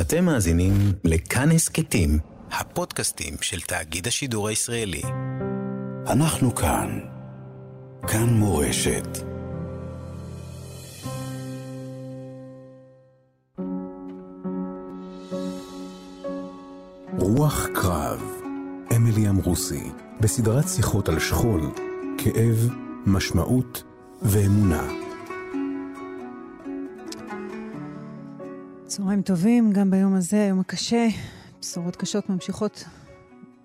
אתם מאזינים לכאן הסכתים, הפודקאסטים של תאגיד השידור הישראלי. אנחנו כאן. כאן מורשת. רוח קרב, אמילי אמרוסי, בסדרת שיחות על שכול, כאב, משמעות ואמונה. צהריים טובים, גם ביום הזה, היום הקשה. בשורות קשות ממשיכות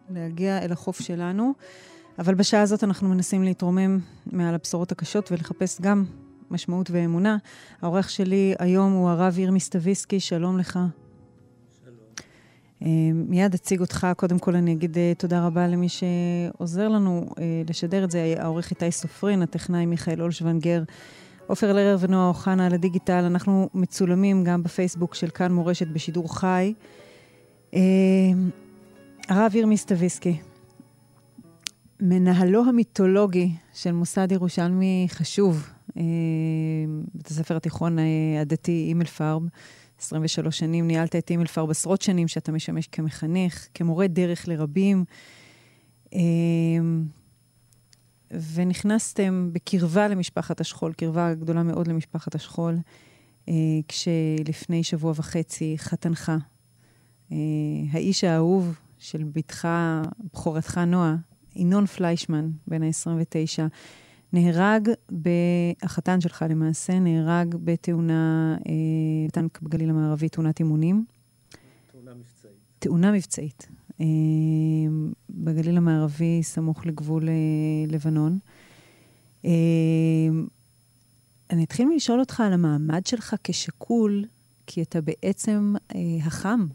להגיע אל החוף שלנו, אבל בשעה הזאת אנחנו מנסים להתרומם מעל הבשורות הקשות ולחפש גם משמעות ואמונה. העורך שלי היום הוא הרב ירמי סטוויסקי, שלום לך. שלום. מיד אציג אותך. קודם כל אני אגיד אה, תודה רבה למי שעוזר לנו אה, לשדר את זה, העורך איתי סופרין, הטכנאי מיכאל אולשוונגר. עופר לרר ונועה אוחנה על הדיגיטל. אנחנו מצולמים גם בפייסבוק של כאן מורשת בשידור חי. הרב ירמי סטוויסקי, מנהלו המיתולוגי של מוסד ירושלמי חשוב, בית הספר התיכון הדתי אימל פרב, 23 שנים, ניהלת את אימל פרב עשרות שנים שאתה משמש כמחנך, כמורה דרך לרבים. ונכנסתם בקרבה למשפחת השכול, קרבה גדולה מאוד למשפחת השכול, אה, כשלפני שבוע וחצי חתנך, אה, האיש האהוב של בתך, בכורתך נועה, ינון פליישמן, בן ה-29, נהרג, ב... החתן שלך למעשה, נהרג בתאונה, אה, טנק בגליל המערבי, תאונת אימונים. תאונה מבצעית. תאונה מבצעית. בגליל המערבי, סמוך לגבול לבנון. אני אתחיל מלשאול אותך על המעמד שלך כשכול, כי אתה בעצם החם.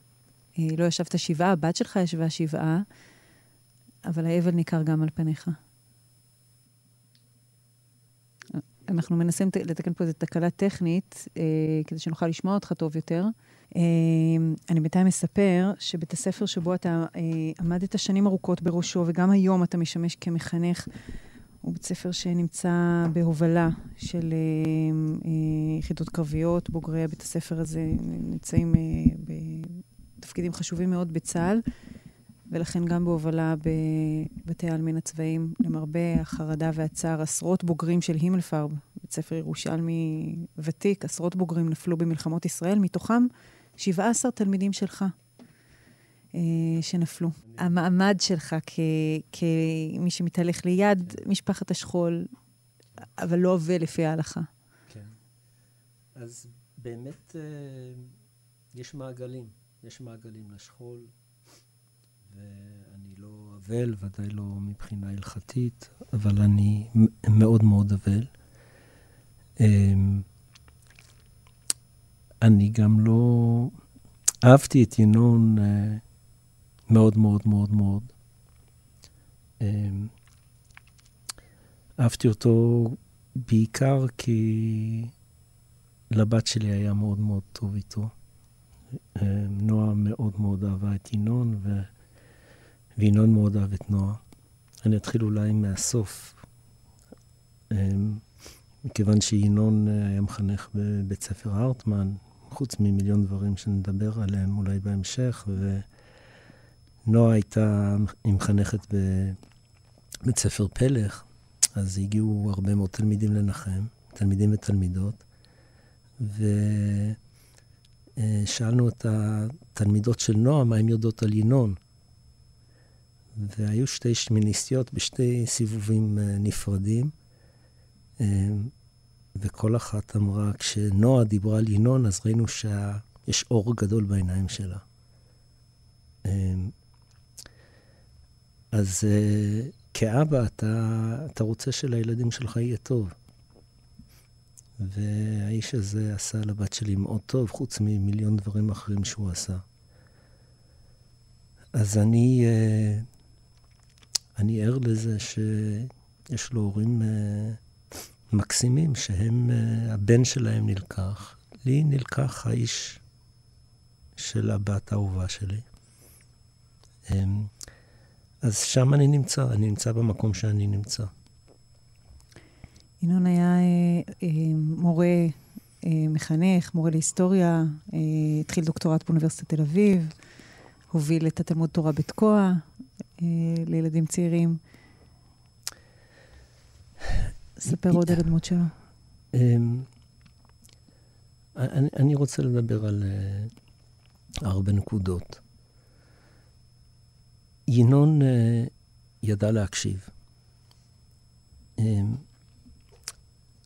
לא ישבת שבעה, הבת שלך ישבה שבעה, אבל האבל ניכר גם על פניך. אנחנו מנסים לתקן פה איזו תקלה טכנית, אה, כדי שנוכל לשמוע אותך טוב יותר. אה, אני בינתיים אספר שבית הספר שבו אתה אה, עמדת שנים ארוכות בראשו, וגם היום אתה משמש כמחנך, הוא בית ספר שנמצא בהובלה של אה, אה, יחידות קרביות. בוגרי בית הספר הזה נמצאים אה, בתפקידים חשובים מאוד בצה"ל. ולכן גם בהובלה בבתי העלמין הצבאיים, למרבה החרדה והצער, עשרות בוגרים של הימלפרב, בית ספר ירושלמי ותיק, עשרות בוגרים נפלו במלחמות ישראל, מתוכם 17 תלמידים שלך אה, שנפלו. המעמד שלך כ, כמי שמתהלך ליד משפחת השכול, אבל לא עובה לפי ההלכה. כן. אז באמת אה, יש מעגלים, יש מעגלים לשכול. ואני לא אבל, ודאי לא מבחינה הלכתית, אבל אני מאוד מאוד אבל. אמ, אני גם לא... אהבתי את ינון אה, מאוד מאוד מאוד מאוד. אמ, אהבתי אותו בעיקר כי לבת שלי היה מאוד מאוד טוב איתו. אמ, נועה מאוד מאוד אהבה את ינון, ו... וינון מאוד אהב את נועה. אני אתחיל אולי מהסוף. אמ, מכיוון שינון אה, היה מחנך בבית ספר הרטמן, חוץ ממיליון דברים שנדבר עליהם אולי בהמשך, ונועה הייתה, מחנכת בבית ספר פלך, אז הגיעו הרבה מאוד תלמידים לנחם, תלמידים ותלמידות, ושאלנו את התלמידות של נועה מה הן יודעות על ינון. והיו שתי שמיניסטיות בשתי סיבובים אה, נפרדים, אה, וכל אחת אמרה, כשנועה דיברה על ינון, אז ראינו שיש אור גדול בעיניים שלה. אה, אז כאבא, אתה, אתה רוצה שלילדים שלך יהיה טוב. והאיש הזה עשה לבת שלי מאוד טוב, חוץ ממיליון דברים אחרים שהוא עשה. אז אני אני ער לזה שיש לו הורים uh, מקסימים, שהם, uh, הבן שלהם נלקח. לי נלקח האיש של הבת האהובה שלי. Um, אז שם אני נמצא, אני נמצא במקום שאני נמצא. ינון היה אה, אה, מורה מחנך, מורה להיסטוריה, התחיל דוקטורט באוניברסיטת תל אביב, הוביל את התלמוד תורה בתקוע לילדים צעירים. ספר עוד על הדמות שלו. אמ, אני, רוצה לדבר על uh, הרבה נקודות. ינון uh, ידע להקשיב. Um,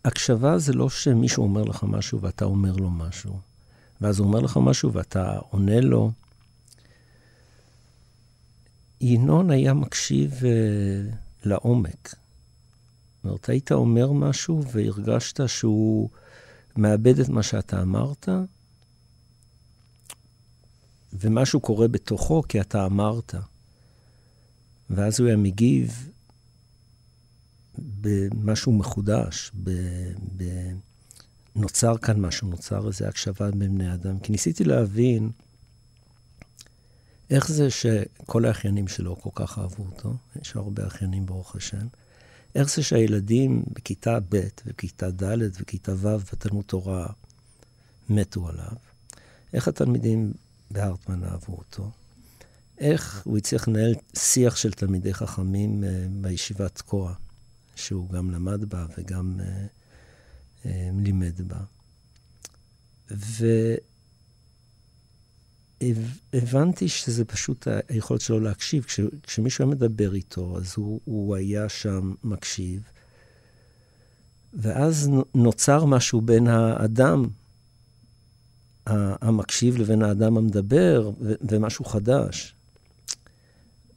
הקשבה זה לא שמישהו אומר לך משהו ואתה אומר לו משהו, ואז הוא אומר לך משהו ואתה עונה לו. ינון היה מקשיב uh, לעומק. זאת אומרת, היית אומר משהו והרגשת שהוא מאבד את מה שאתה אמרת, ומשהו קורה בתוכו כי אתה אמרת. ואז הוא היה מגיב במשהו מחודש, ב, ב, נוצר כאן משהו, נוצר איזו הקשבה בין בני אדם. כי ניסיתי להבין איך זה שכל האחיינים שלו כל כך אהבו אותו, יש הרבה אחיינים ברוך השם, איך זה שהילדים בכיתה ב' וכיתה ד' וכיתה ו' בתלמוד תורה מתו עליו? איך התלמידים בהרטמן אהבו אותו? איך הוא הצליח לנהל שיח של תלמידי חכמים uh, בישיבת תקוע, שהוא גם למד בה וגם uh, uh, לימד בה. הבנתי שזה פשוט היכולת שלו להקשיב. כש, כשמישהו היה מדבר איתו, אז הוא, הוא היה שם מקשיב. ואז נוצר משהו בין האדם המקשיב לבין האדם המדבר, ו- ומשהו חדש.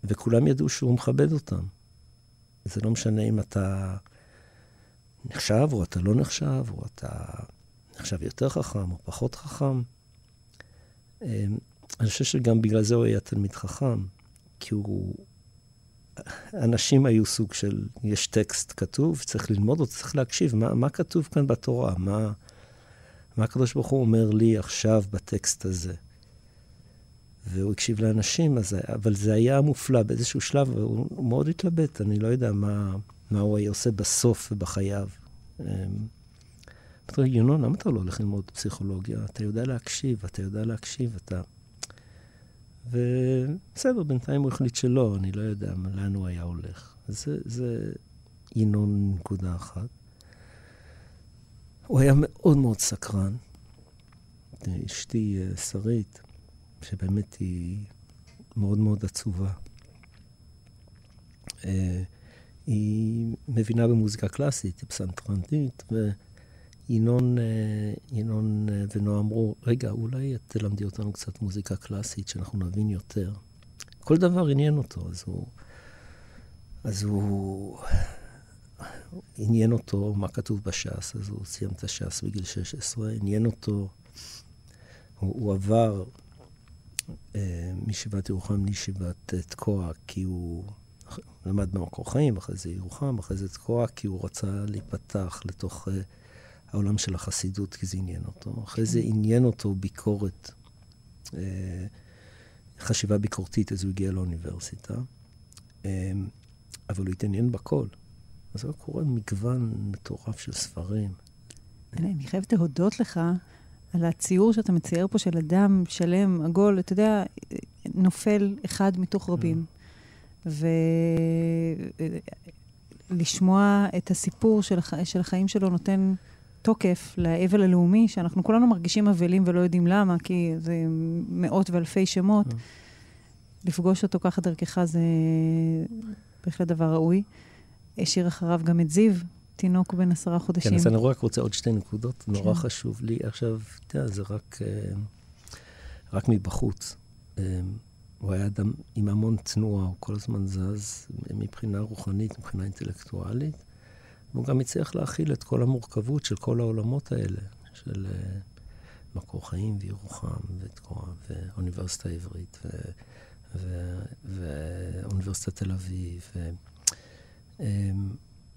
וכולם ידעו שהוא מכבד אותם. זה לא משנה אם אתה נחשב או אתה לא נחשב, או אתה נחשב יותר חכם או פחות חכם. אני חושב שגם בגלל זה הוא היה תלמיד חכם, כי הוא... אנשים היו סוג של, יש טקסט כתוב, צריך ללמוד אותו, צריך להקשיב, מה, מה כתוב כאן בתורה? מה, מה הקדוש ברוך הוא אומר לי עכשיו בטקסט הזה? והוא הקשיב לאנשים, אז, אבל זה היה מופלא באיזשהו שלב, והוא מאוד התלבט, אני לא יודע מה, מה הוא היה עושה בסוף ובחייו. אמ, אמרתי לו, ינון, למה אתה לא הולך ללמוד פסיכולוגיה? אתה יודע להקשיב, אתה יודע להקשיב, אתה... ובסדר, בינתיים הוא החליט שלא, אני לא יודע לאן הוא היה הולך. זה, זה ינון נקודה אחת. הוא היה מאוד מאוד סקרן. אשתי אה, שרית, שבאמת היא מאוד מאוד עצובה. אה, היא מבינה במוזיקה קלאסית, היא פסנתרנית, ינון, אה, ינון אה, ונועה אמרו, רגע, אולי את תלמדי אותנו קצת מוזיקה קלאסית, שאנחנו נבין יותר. כל דבר עניין אותו, אז הוא... אז הוא... עניין אותו מה כתוב בש"ס, אז הוא סיים את הש"ס בגיל 16, עניין אותו, הוא, הוא עבר אה, מישיבת ירוחם לישיבת תקוע, כי הוא למד במקור חיים, אחרי זה ירוחם, אחרי זה תקוע, כי הוא רצה להיפתח לתוך... אה, העולם של החסידות, כי זה עניין אותו. אחרי זה עניין אותו ביקורת, אה, חשיבה ביקורתית, אז הוא הגיע לאוניברסיטה. אה, אבל הוא התעניין בכל. אז הוא קורא מגוון מטורף של ספרים. אני חייבת להודות לך על הציור שאתה מצייר פה של אדם שלם, עגול, אתה יודע, נופל אחד מתוך רבים. ולשמוע את הסיפור של, הח... של החיים שלו נותן תוקף לאבל הלאומי, שאנחנו כולנו מרגישים אבלים ולא יודעים למה, כי זה מאות ואלפי שמות. אה. לפגוש אותו ככה דרכך זה בהחלט דבר ראוי. השאיר אחריו גם את זיו, תינוק בן עשרה חודשים. כן, אז אני רק רוצה עוד שתי נקודות. כן. נורא חשוב לי. עכשיו, אתה יודע, זה רק, אה, רק מבחוץ. אה, הוא היה אדם עם המון תנועה, הוא כל הזמן זז מבחינה רוחנית, מבחינה אינטלקטואלית. והוא גם הצליח להכיל את כל המורכבות של כל העולמות האלה, של uh, מקור חיים וירוחם ותקוע ואוניברסיטה העברית ואוניברסיטת תל אביב. ו, um,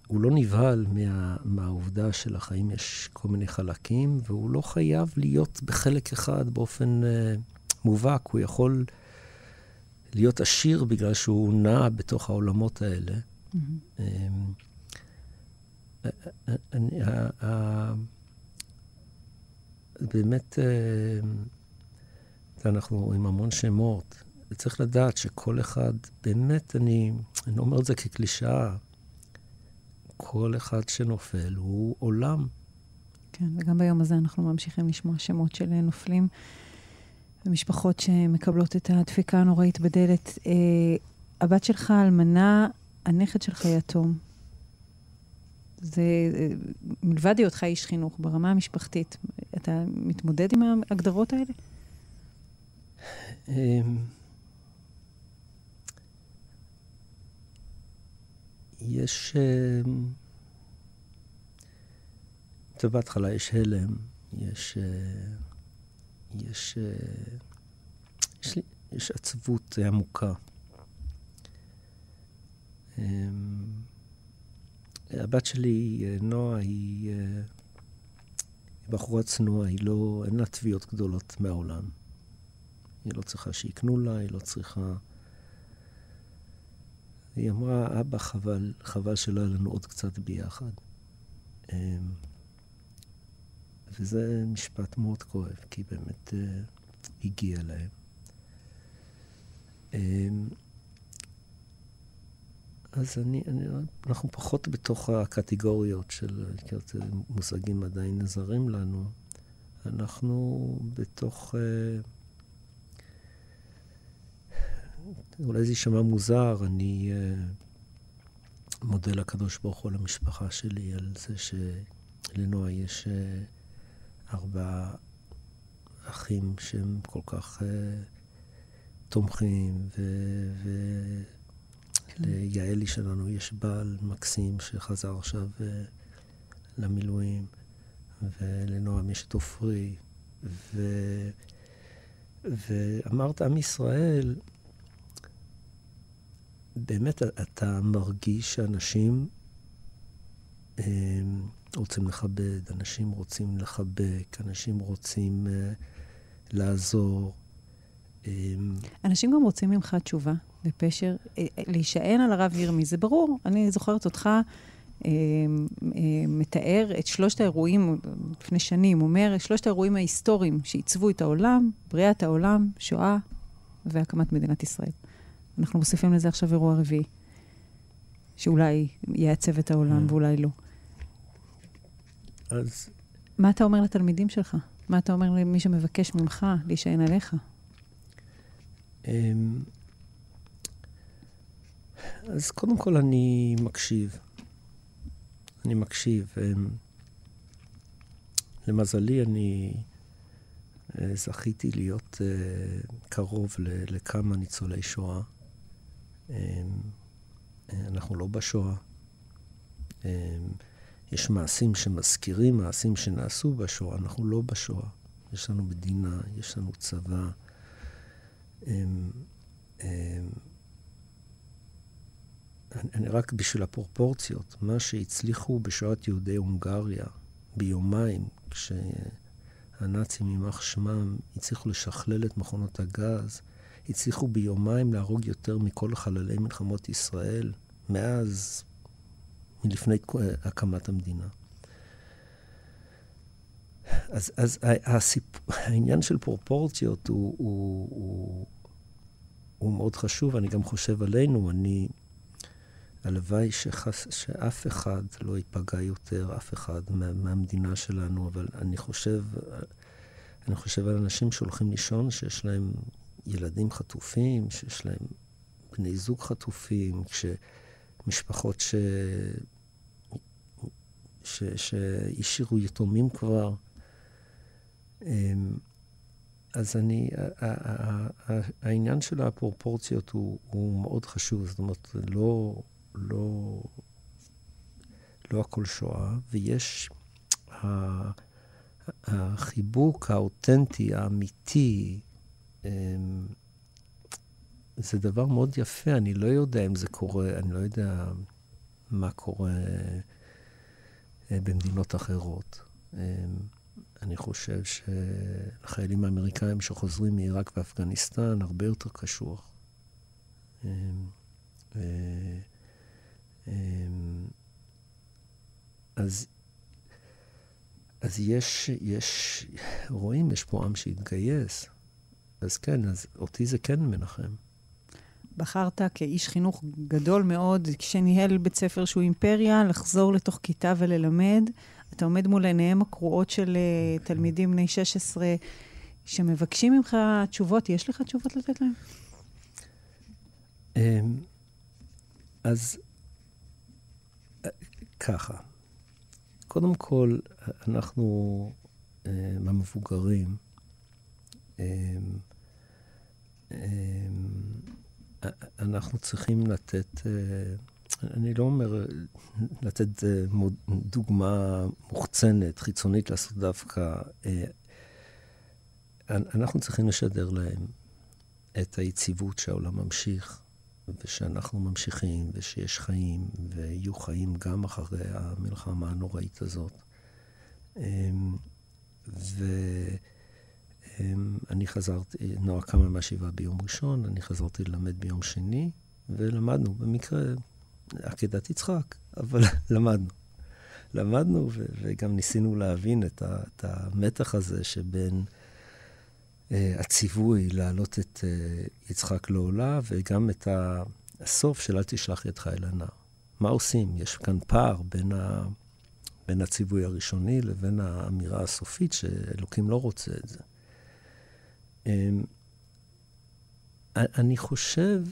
הוא לא נבהל מה, מהעובדה שלחיים יש כל מיני חלקים, והוא לא חייב להיות בחלק אחד באופן uh, מובהק. הוא יכול להיות עשיר בגלל שהוא נע בתוך העולמות האלה. Mm-hmm. Um, אני, באמת, אנחנו עם המון שמות. וצריך לדעת שכל אחד, באמת, אני, אני אומר את זה כקלישאה, כל אחד שנופל הוא עולם. כן, וגם ביום הזה אנחנו ממשיכים לשמוע שמות של נופלים ומשפחות שמקבלות את הדפיקה הנוראית בדלת. אה, הבת שלך אלמנה, הנכד שלך יתום. זה, אה, מלבד היותך איש חינוך, ברמה המשפחתית, אתה מתמודד עם ההגדרות האלה? אמ, יש... אמ, טוב, בהתחלה יש הלם, יש... אה, יש... אה, יש, יש עצבות עמוקה. אמ, הבת שלי, אה, נועה, היא, היא בחורה צנועה, היא לא, אין לה תביעות גדולות מהעולם. היא לא צריכה שיקנו לה, היא לא צריכה... היא אמרה, אבא, חבל, חבל שלא היה לנו עוד קצת ביחד. אמ, וזה משפט מאוד כואב, כי באמת uh, הגיע להם. אז אני, אני, אנחנו פחות בתוך הקטגוריות של, מושגים עדיין נזרים לנו. אנחנו בתוך... Uh, אולי זה יישמע מוזר, אני uh, מודה לקדוש ברוך הוא למשפחה שלי על זה שלנועה יש uh, ארבעה אחים שהם כל כך תומכים, וליעלי כן. שלנו יש בעל מקסים שחזר עכשיו uh, למילואים, ולנועם יש את עופרי, ו... ואמרת, עם ישראל, באמת אתה מרגיש שאנשים אה, רוצים לכבד, אנשים רוצים לחבק, אנשים רוצים אה, לעזור. אה, אנשים גם רוצים ממך תשובה ופשר. להישען על הרב ירמי, זה ברור. אני זוכרת אותך מתאר את שלושת האירועים לפני שנים, אומר, שלושת האירועים ההיסטוריים שעיצבו את העולם, בריאת העולם, שואה והקמת מדינת ישראל. אנחנו מוסיפים לזה עכשיו אירוע רביעי, שאולי יעצב את העולם. ואולי לא. אז... מה אתה אומר לתלמידים שלך? מה אתה אומר למי שמבקש ממך להישען עליך? אז קודם כל אני מקשיב. אני מקשיב. אמ, למזלי, אני אה, זכיתי להיות אה, קרוב לכמה ניצולי שואה. אמ, אנחנו לא בשואה. אמ, יש מעשים שמזכירים מעשים שנעשו בשואה, אנחנו לא בשואה. יש לנו מדינה, יש לנו צבא. אני רק בשביל הפרופורציות, מה שהצליחו בשואת יהודי הונגריה ביומיים, כשהנאצים, יימח שמם, הצליחו לשכלל את מכונות הגז, הצליחו ביומיים להרוג יותר מכל חללי מלחמות ישראל מאז, מלפני הקמת המדינה. אז, אז הסיפ... העניין של פרופורציות הוא, הוא, הוא, הוא מאוד חשוב, אני גם חושב עלינו, אני... הלוואי שחס, שאף אחד לא ייפגע יותר, אף אחד מה, מהמדינה שלנו, אבל אני חושב, אני חושב על אנשים שהולכים לישון, שיש להם ילדים חטופים, שיש להם בני זוג חטופים, כשמשפחות ש... ש... שהשאירו יתומים כבר. אמ, אז אני, העניין של הפרופורציות הוא, הוא מאוד חשוב, זאת אומרת, לא, לא, לא הכל שואה, ויש החיבוק האותנטי, האמיתי, אמ, זה דבר מאוד יפה, אני לא יודע אם זה קורה, אני לא יודע מה קורה אה, במדינות אחרות. אמ, אני חושב שהחיילים האמריקאים שחוזרים מעיראק ואפגניסטן הרבה יותר קשוח. אמ, אז אז יש, יש, רואים, יש פה עם שהתגייס. אז כן, אז אותי זה כן מנחם. בחרת כאיש חינוך גדול מאוד, כשניהל בית ספר שהוא אימפריה, לחזור לתוך כיתה וללמד. אתה עומד מול עיניהם הקרועות של uh, תלמידים בני 16 שמבקשים ממך תשובות. יש לך תשובות לתת להם? אמ, אז אה, ככה, קודם כל, אנחנו, אה, המבוגרים, אמ, אמ, אנחנו צריכים לתת, אה, אני לא אומר לתת דוגמה מוחצנת, חיצונית לעשות דווקא. אנחנו צריכים לשדר להם את היציבות שהעולם ממשיך, ושאנחנו ממשיכים, ושיש חיים, ויהיו חיים גם אחרי המלחמה הנוראית הזאת. אמ, ואני חזרתי, נועה קמה מהשבעה ביום ראשון, אני חזרתי ללמד ביום שני, ולמדנו, במקרה, עקדת יצחק, אבל למדנו. למדנו, וגם ניסינו להבין את, את המתח הזה שבין... אה, הציווי להעלות את אה, יצחק לעולה, וגם את הסוף של אל תשלח ידך אל הנער. מה עושים? יש כאן פער בין, ה... בין הציווי הראשוני לבין האמירה הסופית שאלוקים לא רוצה את זה. אמ, אני חושב,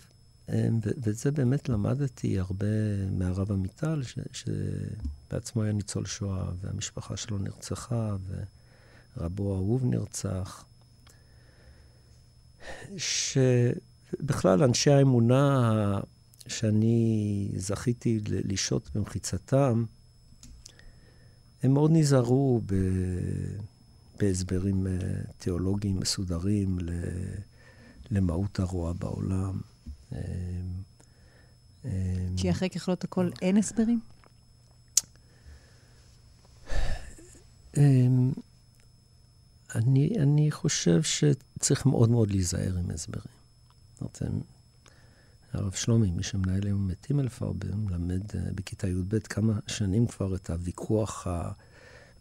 אמ, וזה באמת למדתי הרבה מהרב עמיטל, שבעצמו היה ניצול שואה, והמשפחה שלו נרצחה, ורבו האהוב נרצח. שבכלל אנשי האמונה שאני זכיתי לשהות במחיצתם, הם מאוד נזהרו ב... בהסברים אה, תיאולוגיים מסודרים למהות הרוע בעולם. אה, אה, כי אחרי ככלות הכל אין הסברים? אני, אני חושב שצריך מאוד מאוד להיזהר עם הסברים. אומרת, הרב שלומי, מי שמנהל היום את הימלפרבר, מלמד אה, בכיתה י"ב כמה שנים כבר את הוויכוח ה...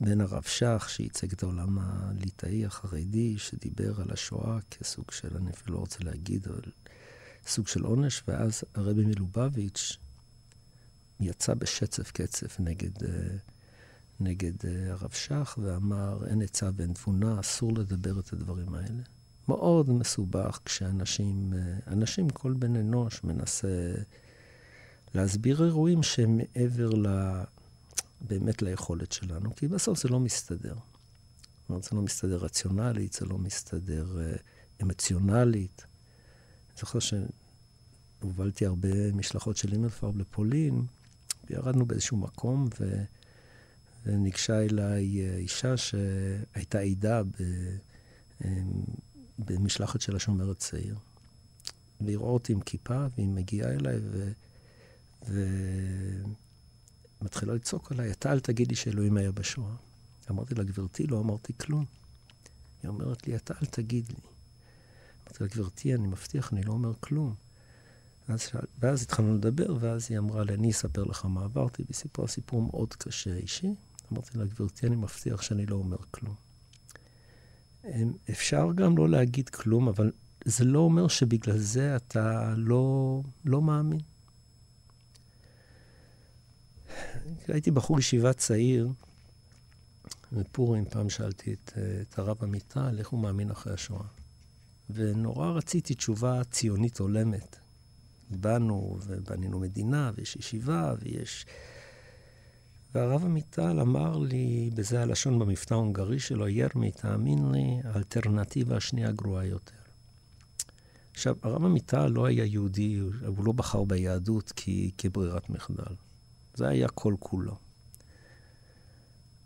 בין הרב שך, שייצג את העולם הליטאי החרדי, שדיבר על השואה כסוג של, אני אפילו לא רוצה להגיד, אבל סוג של עונש, ואז הרבי מלובביץ' יצא בשצף קצף נגד... Uh, נגד uh, הרב שך ואמר, אין עצה ואין תבונה, אסור לדבר את הדברים האלה. מאוד מסובך כשאנשים, uh, אנשים, כל בן אנוש מנסה להסביר אירועים שהם מעבר ל... באמת ליכולת שלנו, כי בסוף זה לא מסתדר. זאת אומרת, זה לא מסתדר רציונלית, זה לא מסתדר uh, אמוציונלית. אני זוכר שהובלתי הרבה משלחות של אימלפרב לפולין, וירדנו באיזשהו מקום, ו... וניגשה אליי אה, אישה שהייתה עדה אמ, במשלחת של השומר הצעיר. והיא רואה אותי עם כיפה, והיא מגיעה אליי ו... ומתחילה לצעוק עליי, אתה אל תגיד לי שאלוהים היה בשואה. אמרתי לה, גברתי, לא אמרתי כלום. היא אומרת לי, אתה אל תגיד לי. אמרתי לה, גברתי, אני מבטיח, אני לא אומר כלום. ואז, ואז התחלנו לדבר, ואז היא אמרה לי, אני אספר לך מה עברתי, והיא סיפרה סיפור מאוד קשה אישי. אמרתי לה, גברתי, אני מבטיח שאני לא אומר כלום. אפשר גם לא להגיד כלום, אבל זה לא אומר שבגלל זה אתה לא, לא מאמין. הייתי בחור ישיבה צעיר, בפורים פעם שאלתי את, את הרב עמיטל איך הוא מאמין אחרי השואה. ונורא רציתי תשובה ציונית הולמת. באנו ובנינו מדינה, ויש ישיבה, ויש והרב עמיטל אמר לי, בזה הלשון במבטא ההונגרי שלו, ירמי, תאמין לי, האלטרנטיבה השנייה גרועה יותר. עכשיו, הרב עמיטל לא היה יהודי, הוא לא בחר ביהדות כי, כברירת מחדל. זה היה כל כולו.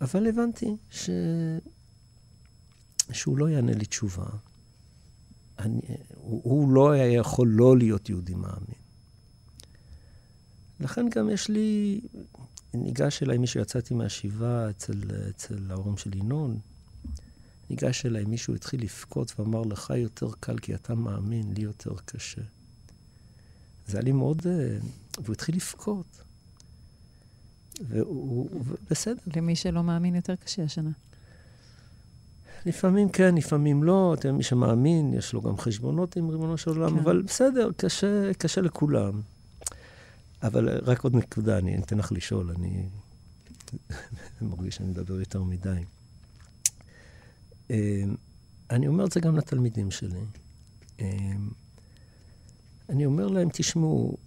אבל הבנתי ש... שהוא לא יענה לי תשובה. אני, הוא, הוא לא היה יכול לא להיות יהודי מאמין. לכן גם יש לי ניגש אליי מישהו, יצאתי מהשבעה אצל, אצל ההורים של ינון, ניגש אליי מישהו, התחיל לבכות ואמר, לך יותר קל כי אתה מאמין, לי יותר קשה. זה היה לי מאוד... אה, והוא התחיל לבכות. והוא... בסדר. למי שלא מאמין יותר קשה השנה. לפעמים כן, לפעמים לא. אתם, מי שמאמין, יש לו גם חשבונות עם ריבונו של עולם, כן. אבל בסדר, קשה, קשה לכולם. אבל רק עוד נקודה, אני אתן לך לשאול, אני מרגיש שאני מדבר יותר מדי. אמ, אני אומר את זה גם לתלמידים שלי. אמ, אני אומר להם, תשמעו,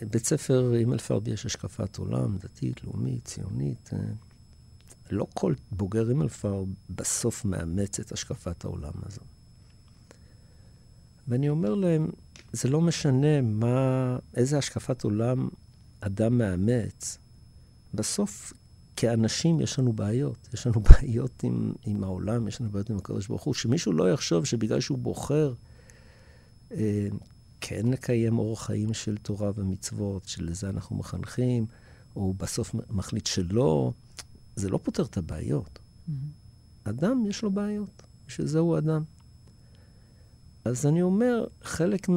בית ספר עם אלפרבי יש השקפת עולם, דתית, לאומית, ציונית. אה, לא כל בוגר עם אלפר בסוף מאמץ את השקפת העולם הזו. ואני אומר להם, זה לא משנה מה, איזה השקפת עולם אדם מאמץ. בסוף, כאנשים יש לנו בעיות. יש לנו בעיות עם, עם העולם, יש לנו בעיות עם הקדוש ברוך הוא. שמישהו לא יחשוב שבגלל שהוא בוחר אה, כן לקיים אורח חיים של תורה ומצוות, שלזה אנחנו מחנכים, או בסוף מחליט שלא, זה לא פותר את הבעיות. Mm-hmm. אדם, יש לו בעיות, בשביל זה הוא אדם. אז אני אומר, חלק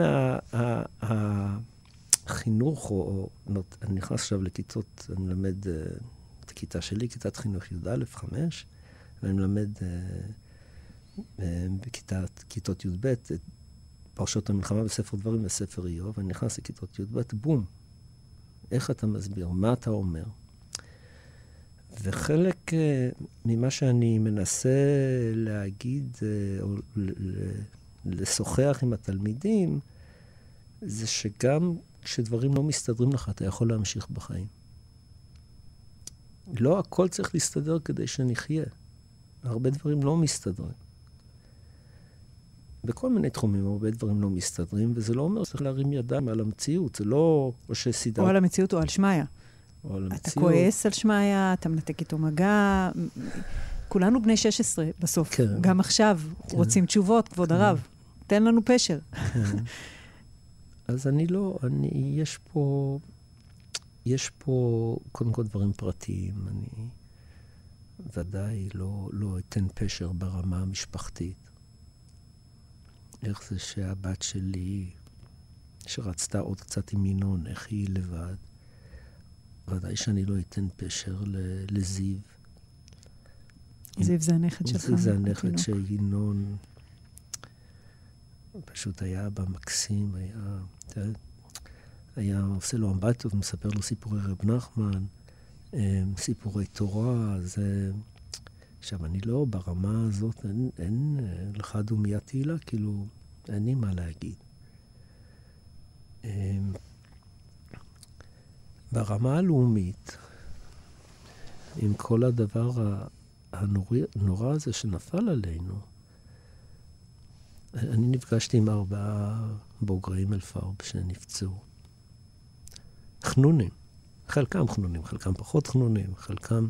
מהחינוך, או, או אני נכנס עכשיו לכיתות, אני מלמד uh, את הכיתה שלי, כיתת חינוך י"א, 5, ואני מלמד uh, uh, בכיתות י"ב את פרשות המלחמה בספר דברים וספר איוב, אני נכנס לכיתות י"ב, בום. איך אתה מסביר? מה אתה אומר? וחלק uh, ממה שאני מנסה להגיד, uh, או לשוחח עם התלמידים, זה שגם כשדברים לא מסתדרים לך, אתה יכול להמשיך בחיים. לא הכל צריך להסתדר כדי שנחיה. הרבה דברים לא מסתדרים. בכל מיני תחומים הרבה דברים לא מסתדרים, וזה לא אומר שצריך להרים ידיים על המציאות, זה לא או שסידר... או על המציאות או על שמעיה. או על המציאות. אתה כועס על שמעיה, אתה מנתק איתו מגע. כולנו בני 16 בסוף. כן. גם עכשיו כן. רוצים תשובות, כבוד כן. הרב. תן לנו פשר. כן. אז אני לא, אני, יש פה, יש פה קודם כל דברים פרטיים. אני ודאי לא, לא אתן פשר ברמה המשפחתית. איך זה שהבת שלי, שרצתה עוד קצת עם ינון, איך היא לבד, ודאי שאני לא אתן פשר לזיו. זיו זה הנכד שלך. זיו זה הנכד של ינון. פשוט היה אבא מקסים, היה, היה עושה לו אמבטיות, מספר לו סיפורי רב נחמן, אמ, סיפורי תורה, זה... עכשיו, אני לא, ברמה הזאת, אין, אין לך דומיית תהילה, כאילו, אין לי מה להגיד. אמ, ברמה הלאומית, עם כל הדבר הנורא הזה שנפל עלינו, אני נפגשתי עם ארבעה בוגרי מלפרב שנפצעו. חנונים. חלקם חנונים, חלקם פחות חנונים, חלקם...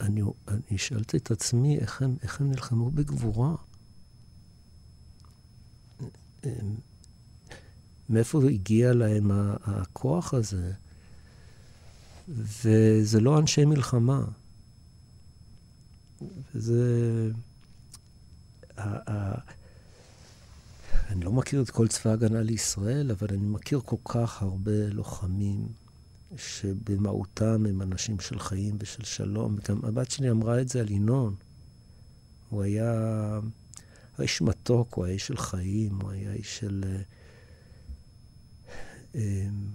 אני, אני שאלתי את עצמי איך הם, איך הם נלחמו בגבורה. מאיפה הגיע להם הכוח הזה? וזה לא אנשי מלחמה. וזה... אני לא מכיר את כל צבא ההגנה לישראל, אבל אני מכיר כל כך הרבה לוחמים שבמהותם הם אנשים של חיים ושל שלום. גם הבת שלי אמרה את זה על ינון. הוא היה איש מתוק, הוא היה איש של חיים, הוא היה איש של... אה, אמ,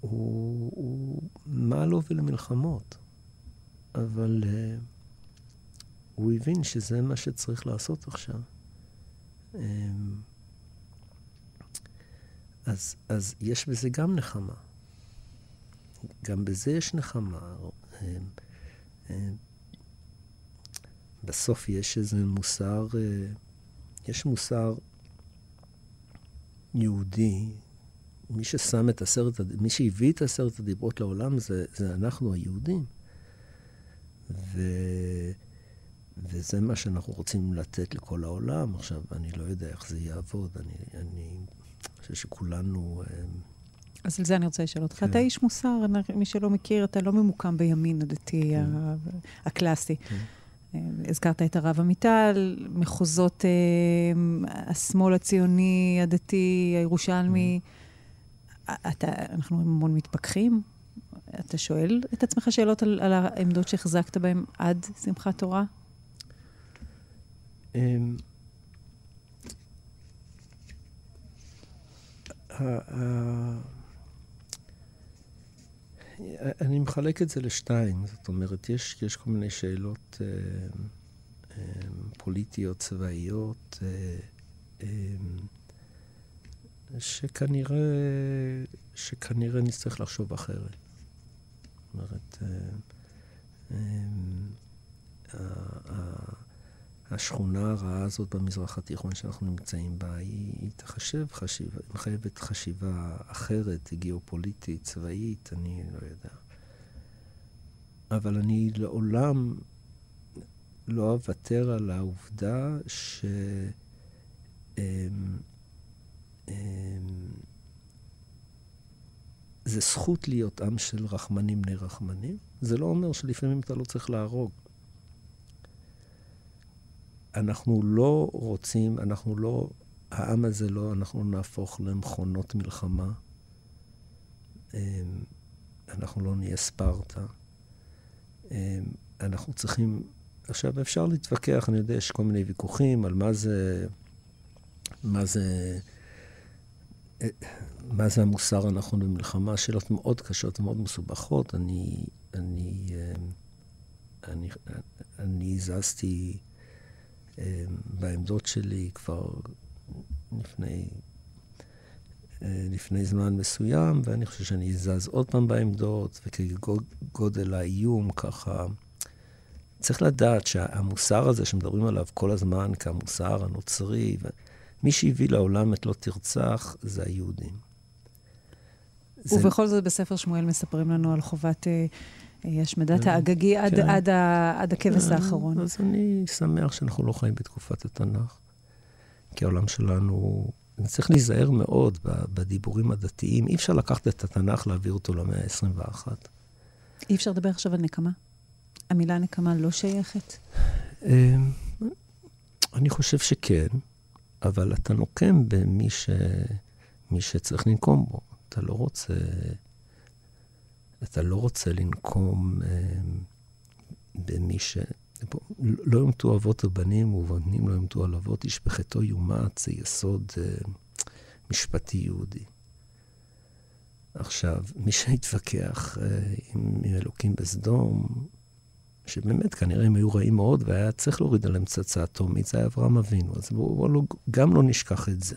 הוא, הוא מה לו ולמלחמות, אבל... הוא הבין שזה מה שצריך לעשות עכשיו. אמ, אז, אז יש בזה גם נחמה. גם בזה יש נחמה. אמ, אמ, בסוף יש איזה מוסר, אה, יש מוסר יהודי. מי ששם את עשרת, מי שהביא את עשרת הדיברות לעולם זה, זה אנחנו היהודים. ו... וזה מה שאנחנו רוצים לתת לכל העולם. עכשיו, אני לא יודע איך זה יעבוד, אני, אני חושב שכולנו... אה, אז על זה אני רוצה לשאול אותך. כן. אתה איש מוסר, מי שלא מכיר, אתה לא ממוקם בימין הדתי כן. הקלאסי. כן. אה, הזכרת את הרב עמיטל, מחוזות אה, השמאל הציוני, הדתי, הירושלמי. כן. אתה, אנחנו המון מתפכחים. אתה שואל את עצמך שאלות על, על העמדות שהחזקת בהן עד שמחת תורה? אמ, אני מחלק את זה לשתיים, זאת אומרת, יש, יש כל מיני שאלות אה, אה, פוליטיות, צבאיות, אה, אה, שכנראה, שכנראה נצטרך לחשוב אחרת. זאת אומרת, אה, אה, השכונה הרעה הזאת במזרח התיכון שאנחנו נמצאים בה, היא, היא תחשב חשיבה, היא מחייבת חשיבה אחרת, גיאופוליטית, צבאית, אני לא יודע. אבל אני לעולם לא אוותר על העובדה ש... אמ, אמ, זה זכות להיות עם של רחמנים בני רחמנים. זה לא אומר שלפעמים אתה לא צריך להרוג. אנחנו לא רוצים, אנחנו לא, העם הזה לא, אנחנו נהפוך למכונות מלחמה. אמ, אנחנו לא נהיה ספרטה. אמ, אנחנו צריכים, עכשיו אפשר להתווכח, אני יודע, יש כל מיני ויכוחים על מה זה, מה זה, אה, מה זה המוסר הנכון במלחמה, שאלות מאוד קשות ומאוד מסובכות. אני, אני, אמ, אני, אני זזתי אה, בעמדות שלי כבר לפני, אה, לפני זמן מסוים, ואני חושב שאני אזז עוד פעם בעמדות, וכגודל האיום ככה... צריך לדעת שהמוסר הזה שמדברים עליו כל הזמן כמוסר הנוצרי, מי שהביא לעולם את לא תרצח זה היהודים. ובכל זה... זאת בספר שמואל מספרים לנו על חובת אה, השמדת האגגי עד, כן. עד, עד הכבש כן. האחרון. אז אני שמח שאנחנו לא חיים בתקופת התנ"ך, כי העולם שלנו... צריך להיזהר מאוד בדיבורים הדתיים. אי אפשר לקחת את התנ"ך, להעביר אותו למאה ה-21. אי אפשר לדבר עכשיו על נקמה? המילה נקמה לא שייכת? אמ, אני חושב שכן, אבל אתה נוקם במי ש... שצריך לנקום בו. אתה לא רוצה... אתה לא רוצה לנקום אה, במי ש... לא יומתו אבות ובנים, ובנים לא יומתו על אבות, איש בחטאו יומת, זה יסוד אה, משפטי יהודי. עכשיו, מי שהתווכח אה, עם, עם אלוקים בסדום, שבאמת כנראה הם היו רעים מאוד, והיה צריך להוריד עליהם פצצה אטומית, זה היה אברהם אבינו. אז בואו בוא, לא, גם לא נשכח את זה.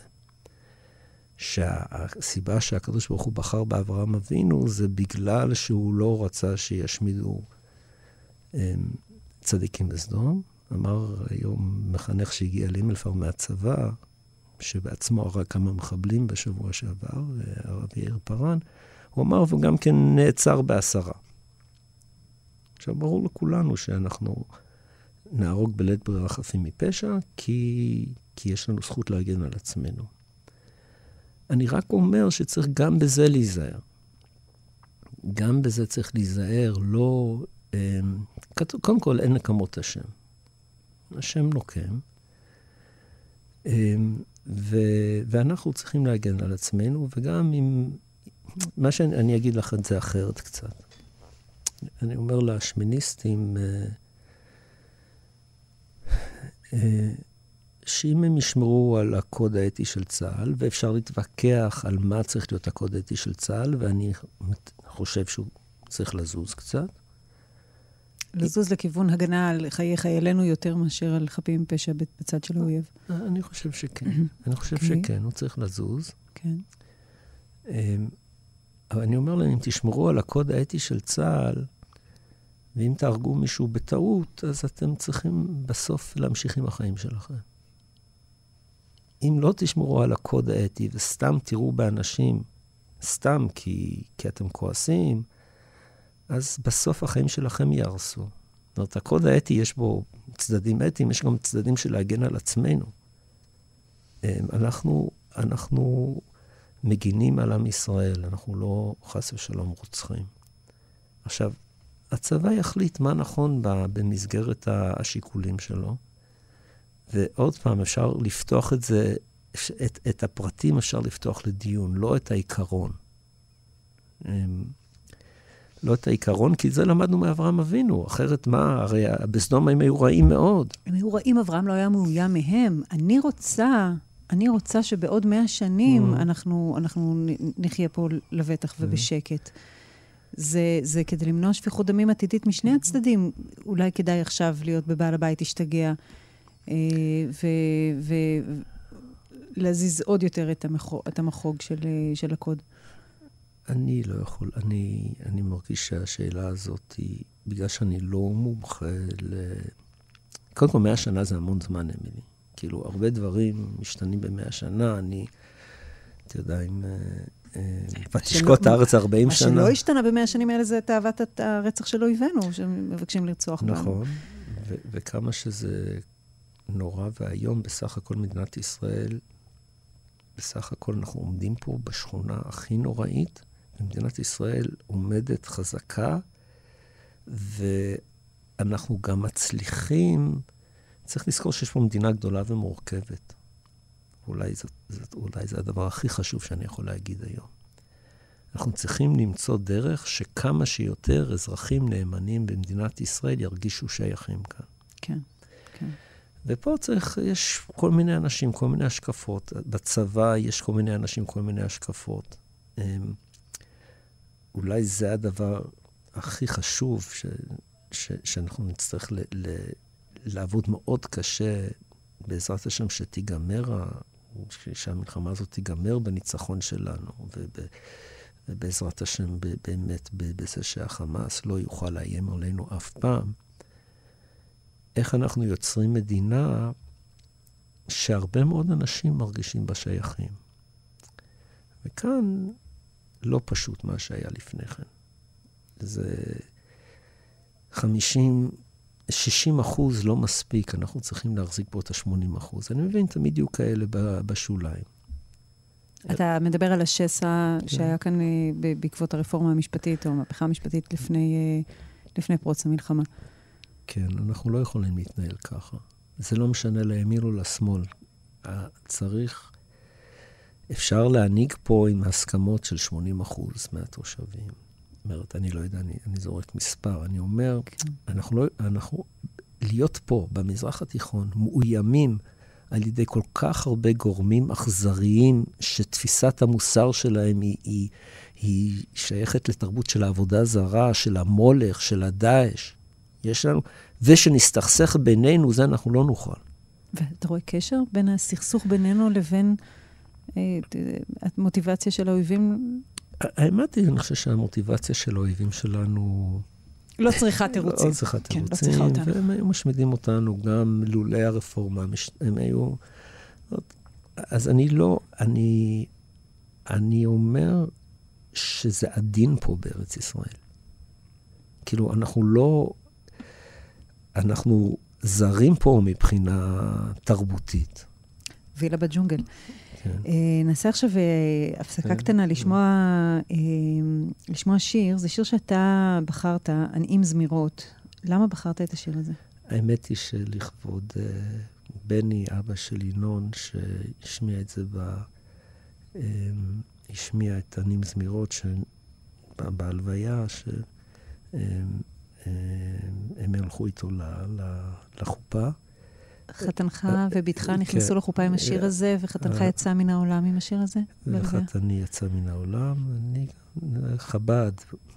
שהסיבה שהקדוש ברוך הוא בחר באברהם אבינו זה בגלל שהוא לא רצה שישמידו אמ, צדיקים בסדום. אמר היום מחנך שהגיע לימלפר מהצבא, שבעצמו הרג כמה מחבלים בשבוע שעבר, הרב יאיר פארן, הוא אמר, והוא גם כן נעצר בעשרה. עכשיו, ברור לכולנו שאנחנו נהרוג בלית ברירה חפים מפשע, כי, כי יש לנו זכות להגן על עצמנו. אני רק אומר שצריך גם בזה להיזהר. גם בזה צריך להיזהר, לא... אה, קודם כל, אין נקמות השם. השם נוקם. אה, ו, ואנחנו צריכים להגן על עצמנו, וגם אם... מה שאני אגיד לך את זה אחרת קצת. אני אומר לשמיניסטים, אה, אה, שאם הם ישמרו על הקוד האתי של צה"ל, ואפשר להתווכח על מה צריך להיות הקוד האתי של צה"ל, ואני חושב שהוא צריך לזוז קצת. לזוז לכיוון הגנה על חיי חיילינו יותר מאשר על חפים פשע בצד של האויב. אני חושב שכן. אני חושב. אוקיי. שכן, הוא צריך לזוז. כן. אמ, אבל אני אומר להם, אם תשמרו על הקוד האתי של צה"ל, ואם תהרגו מישהו בטעות, אז אתם צריכים בסוף להמשיך עם החיים שלכם. אם לא תשמרו על הקוד האתי וסתם תראו באנשים, סתם כי, כי אתם כועסים, אז בסוף החיים שלכם ייהרסו. זאת אומרת, הקוד האתי יש בו צדדים אתיים, יש גם צדדים של להגן על עצמנו. אמ, אנחנו, אנחנו מגינים על עם ישראל, אנחנו לא חס ושלום רוצחים. עכשיו, הצבא יחליט מה נכון במסגרת השיקולים שלו. ועוד פעם, אפשר לפתוח את זה, את, את הפרטים אפשר לפתוח לדיון, לא את העיקרון. אמ, לא את העיקרון, כי זה למדנו מאברהם אבינו. אחרת מה, הרי בסדום הם היו רעים מאוד. הם היו רעים, אברהם לא היה מאוים מהם. אני רוצה, אני רוצה שבעוד מאה שנים mm. אנחנו, אנחנו נחיה פה לבטח mm. ובשקט. זה, זה כדי למנוע שפיכות דמים עתידית משני הצדדים. אולי כדאי עכשיו להיות בבעל הבית השתגע, ולהזיז עוד יותר את, המחוג, את המחוג של, של הקוד. אני לא יכול, אני, אני מרגיש שהשאלה הזאת היא, בגלל שאני לא מומחה ל... קודם כל, מאה שנה זה המון זמן, אמילי. כאילו, הרבה דברים משתנים במאה שנה. אני, אתה יודע, אם... ותשקוט את הארץ 40 שנה. מה שלא השתנה במאה השנים האלה זה תאוות הרצח של אויבינו, שמבקשים לרצוח בנו. נכון, וכמה שזה נורא ואיום, בסך הכל מדינת ישראל, בסך הכל אנחנו עומדים פה בשכונה הכי נוראית, ומדינת ישראל עומדת חזקה, ואנחנו גם מצליחים, צריך לזכור שיש פה מדינה גדולה ומורכבת. אולי זה, זה, אולי זה הדבר הכי חשוב שאני יכול להגיד היום. אנחנו צריכים למצוא דרך שכמה שיותר אזרחים נאמנים במדינת ישראל ירגישו שייכים כאן. כן, כן. ופה צריך, יש כל מיני אנשים, כל מיני השקפות. בצבא יש כל מיני אנשים, כל מיני השקפות. אמ, אולי זה הדבר הכי חשוב, ש, ש, שאנחנו נצטרך ל, ל, לעבוד מאוד קשה, בעזרת השם, שתיגמר, שהמלחמה הזאת תיגמר בניצחון שלנו, וב, ובעזרת השם, באמת, בזה שהחמאס לא יוכל לאיים עלינו אף פעם. איך אנחנו יוצרים מדינה שהרבה מאוד אנשים מרגישים בה שייכים. וכאן לא פשוט מה שהיה לפני כן. זה 50, 60 אחוז לא מספיק, אנחנו צריכים להחזיק פה את ה-80 אחוז. אני מבין, תמיד יהיו כאלה בשוליים. אתה מדבר על השסע כן. שהיה כאן אה, בעקבות הרפורמה המשפטית, או המהפכה המשפטית לפני, אה, לפני פרוץ המלחמה. כן, אנחנו לא יכולים להתנהל ככה. זה לא משנה לימין או לשמאל. צריך אפשר להנהיג פה עם הסכמות של 80 אחוז מהתושבים. זאת אומרת, אני לא יודע, אני, אני זורק מספר. אני אומר, כן. אנחנו לא, אנחנו, להיות פה, במזרח התיכון, מאוימים על ידי כל כך הרבה גורמים אכזריים, שתפיסת המוסר שלהם היא, היא, היא שייכת לתרבות של העבודה זרה, של המולך, של הדאעש. יש לנו, ושנסתכסך בינינו, זה אנחנו לא נוכל. ואתה רואה קשר בין הסכסוך בינינו לבין אה, המוטיבציה של האויבים? האמת היא, אני חושב שהמוטיבציה של האויבים שלנו... לא צריכה תירוצים. לא צריכה תירוצים, כן, לא צריכה אותנו. והם היו משמידים אותנו גם לולי הרפורמה. הם היו... אז אני לא... אני, אני אומר שזה עדין פה בארץ ישראל. כאילו, אנחנו לא... אנחנו זרים פה מבחינה תרבותית. וילה בג'ונגל. כן. אה, נעשה עכשיו אה, הפסקה כן. קטנה לשמוע, אה, לשמוע שיר. זה שיר שאתה בחרת, הנעים זמירות. למה בחרת את השיר הזה? האמת היא שלכבוד בני, אבא של ינון, שהשמיע את זה ב... השמיע את הנעים זמירות בהלוויה, שהם הלכו איתו לחופה. חתנך ובתך כן. נכנסו לחופה עם השיר אה, הזה, וחתנך אה. יצא מן העולם עם השיר הזה? וחתני יצא מן העולם. אני, חב"ד,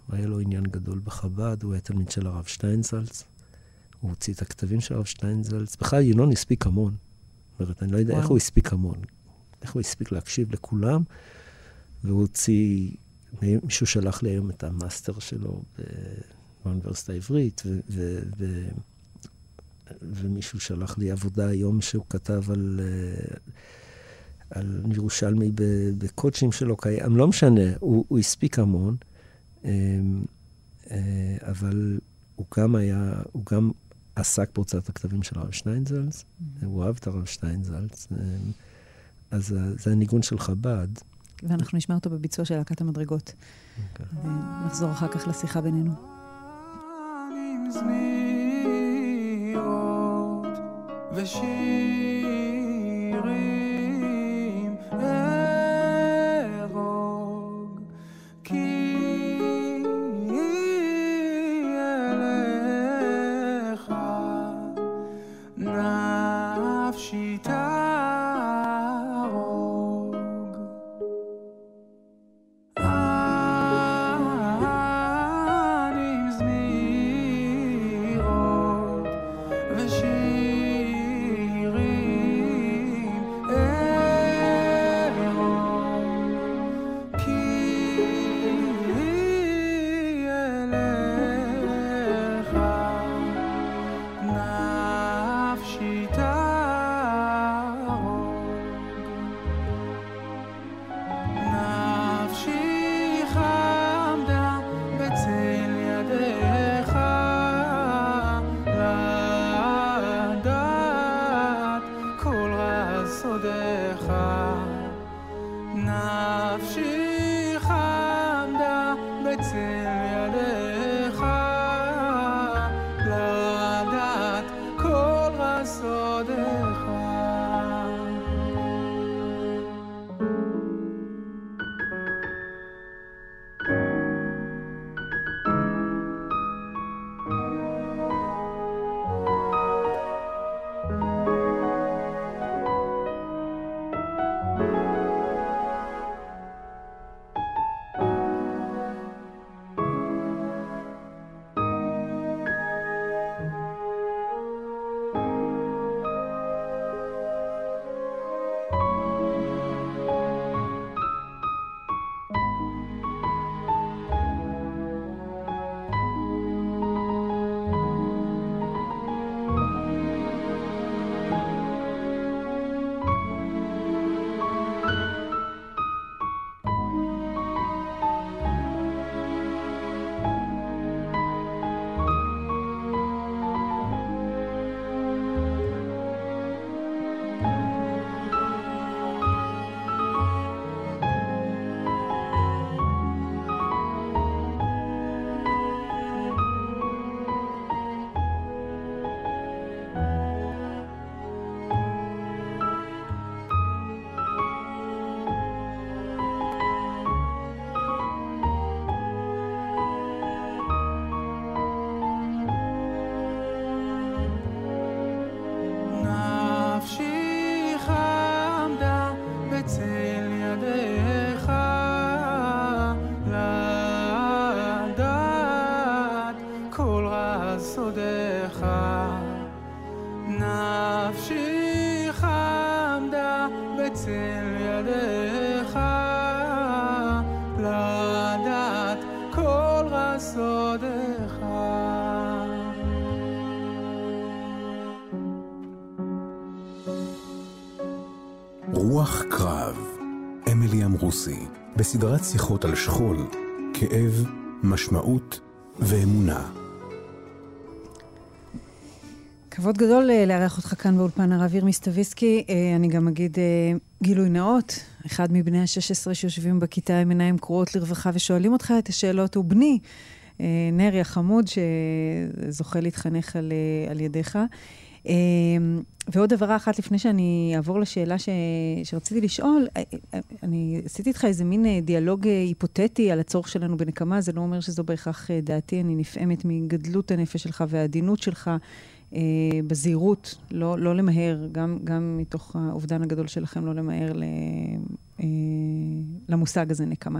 היה לו עניין גדול בחב"ד, הוא היה תלמיד של הרב שטיינזלץ. הוא הוציא את הכתבים של הרב שטיינזלץ. בכלל, ינון הספיק המון. זאת אומרת, אני לא יודע איך הוא הספיק המון. איך הוא הספיק להקשיב לכולם, והוא הוציא... מישהו שלח לי היום את המאסטר שלו באוניברסיטה העברית, ו... ומישהו שלח לי עבודה היום שהוא כתב על, אה, על ירושלמי בקודשים שלו קיים, לא משנה, הוא, הוא הספיק המון, אה, אה, אבל הוא גם היה, הוא גם עסק בהוצאת הכתבים של הרב שטיינזלץ, mm-hmm. הוא אהב את הרב שטיינזלץ, אז זה הניגון של חב"ד. ואנחנו נשמע אותו בביצוע של להקת המדרגות. Okay. אוקיי. נחזור אחר כך לשיחה בינינו. ושירים בסדרת שיחות על שכול, כאב, משמעות ואמונה. כבוד גדול אה, לארח אותך כאן באולפן הרב ירמי סטוויסקי. אה, אני גם אגיד אה, גילוי נאות, אחד מבני ה-16 שיושבים בכיתה עם עיניים קרועות לרווחה ושואלים אותך את השאלות, הוא בני, נרי החמוד, שזוכה להתחנך על, על ידיך. ועוד דבר אחת, לפני שאני אעבור לשאלה ש... שרציתי לשאול, אני עשיתי איתך איזה מין דיאלוג היפותטי על הצורך שלנו בנקמה, זה לא אומר שזו בהכרח דעתי, אני נפעמת מגדלות הנפש שלך והעדינות שלך. אה, בזהירות, לא, לא למהר, גם, גם מתוך האובדן הגדול שלכם, לא למהר ל, אה, למושג הזה נקמה.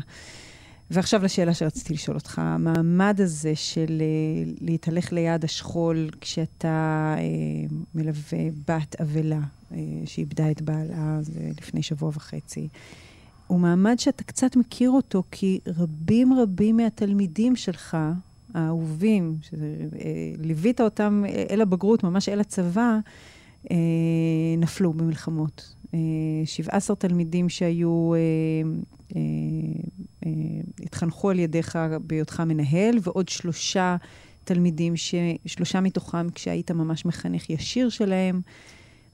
ועכשיו לשאלה שרציתי לשאול אותך, המעמד הזה של אה, להתהלך ליד השכול כשאתה אה, מלווה בת אבלה אה, שאיבדה את בעלה לפני שבוע וחצי, הוא מעמד שאתה קצת מכיר אותו, כי רבים רבים מהתלמידים שלך, האהובים, שליווית אותם אל הבגרות, ממש אל הצבא, נפלו במלחמות. 17 תלמידים שהיו, התחנכו על ידיך בהיותך מנהל, ועוד שלושה תלמידים, ש... שלושה מתוכם כשהיית ממש מחנך ישיר שלהם,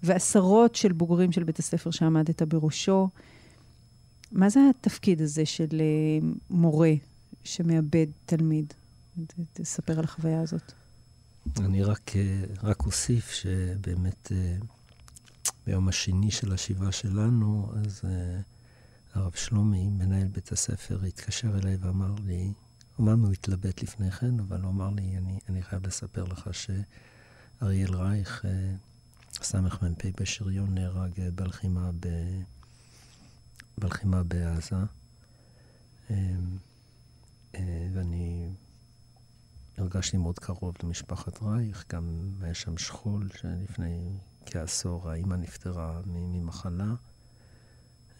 ועשרות של בוגרים של בית הספר שעמדת בראשו. מה זה התפקיד הזה של מורה שמאבד תלמיד? תספר על החוויה הזאת. אני רק, רק אוסיף שבאמת ביום השני של השבעה שלנו, אז הרב שלומי, מנהל בית הספר, התקשר אליי ואמר לי, אמנם הוא התלבט לפני כן, אבל הוא אמר לי, אני, אני חייב לספר לך שאריאל רייך, סמ"פ בשריון, נהרג בלחימה, ב, בלחימה בעזה. ואני הרגשתי מאוד קרוב למשפחת רייך, גם היה שם שכול שלפני כעשור האימא נפטרה ממחלה.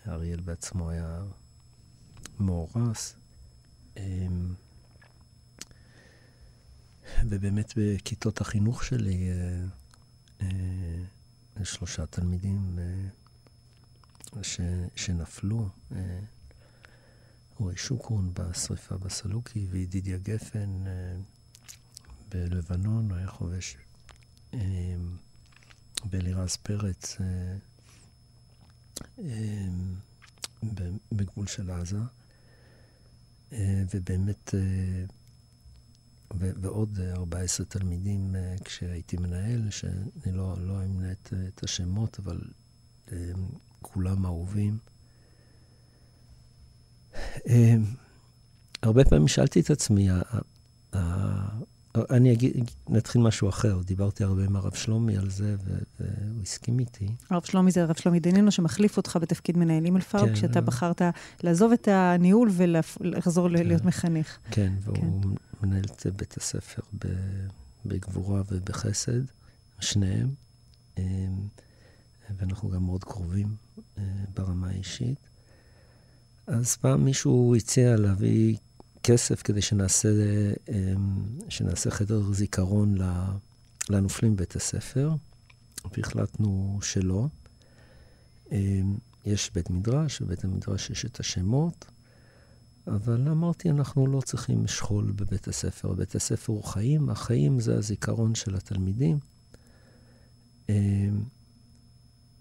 אריאל בעצמו היה מאורס. ובאמת בכיתות החינוך שלי, שלושה תלמידים ש, שנפלו. אורי שוקרון בשריפה בסלוקי, וידידיה גפן בלבנון, היה חובש. באלירז פרץ בגבול של עזה. ובאמת, ועוד 14 תלמידים כשהייתי מנהל, שאני לא, לא אמנה את, את השמות, אבל כולם אהובים. הרבה פעמים שאלתי את עצמי, אני אגיד, נתחיל משהו אחר. דיברתי הרבה עם הרב שלומי על זה, והוא הסכים איתי. הרב שלומי זה הרב שלומי דנינו, שמחליף אותך בתפקיד מנהל אימלפארק, כן, כשאתה בחרת לעזוב את הניהול ולחזור כן, להיות מחנך. כן, והוא כן. מנהל את בית הספר בגבורה ובחסד, שניהם. אמ, ואנחנו גם מאוד קרובים אה, ברמה האישית. אז פעם מישהו הציע להביא כסף כדי שנעשה, אמ, שנעשה חדר זיכרון לנופלים בבית הספר, והחלטנו שלא. אמ, יש בית מדרש, ובית המדרש יש את השמות, אבל אמרתי, אנחנו לא צריכים שכול בבית הספר. בית הספר הוא חיים, החיים זה הזיכרון של התלמידים. אמ,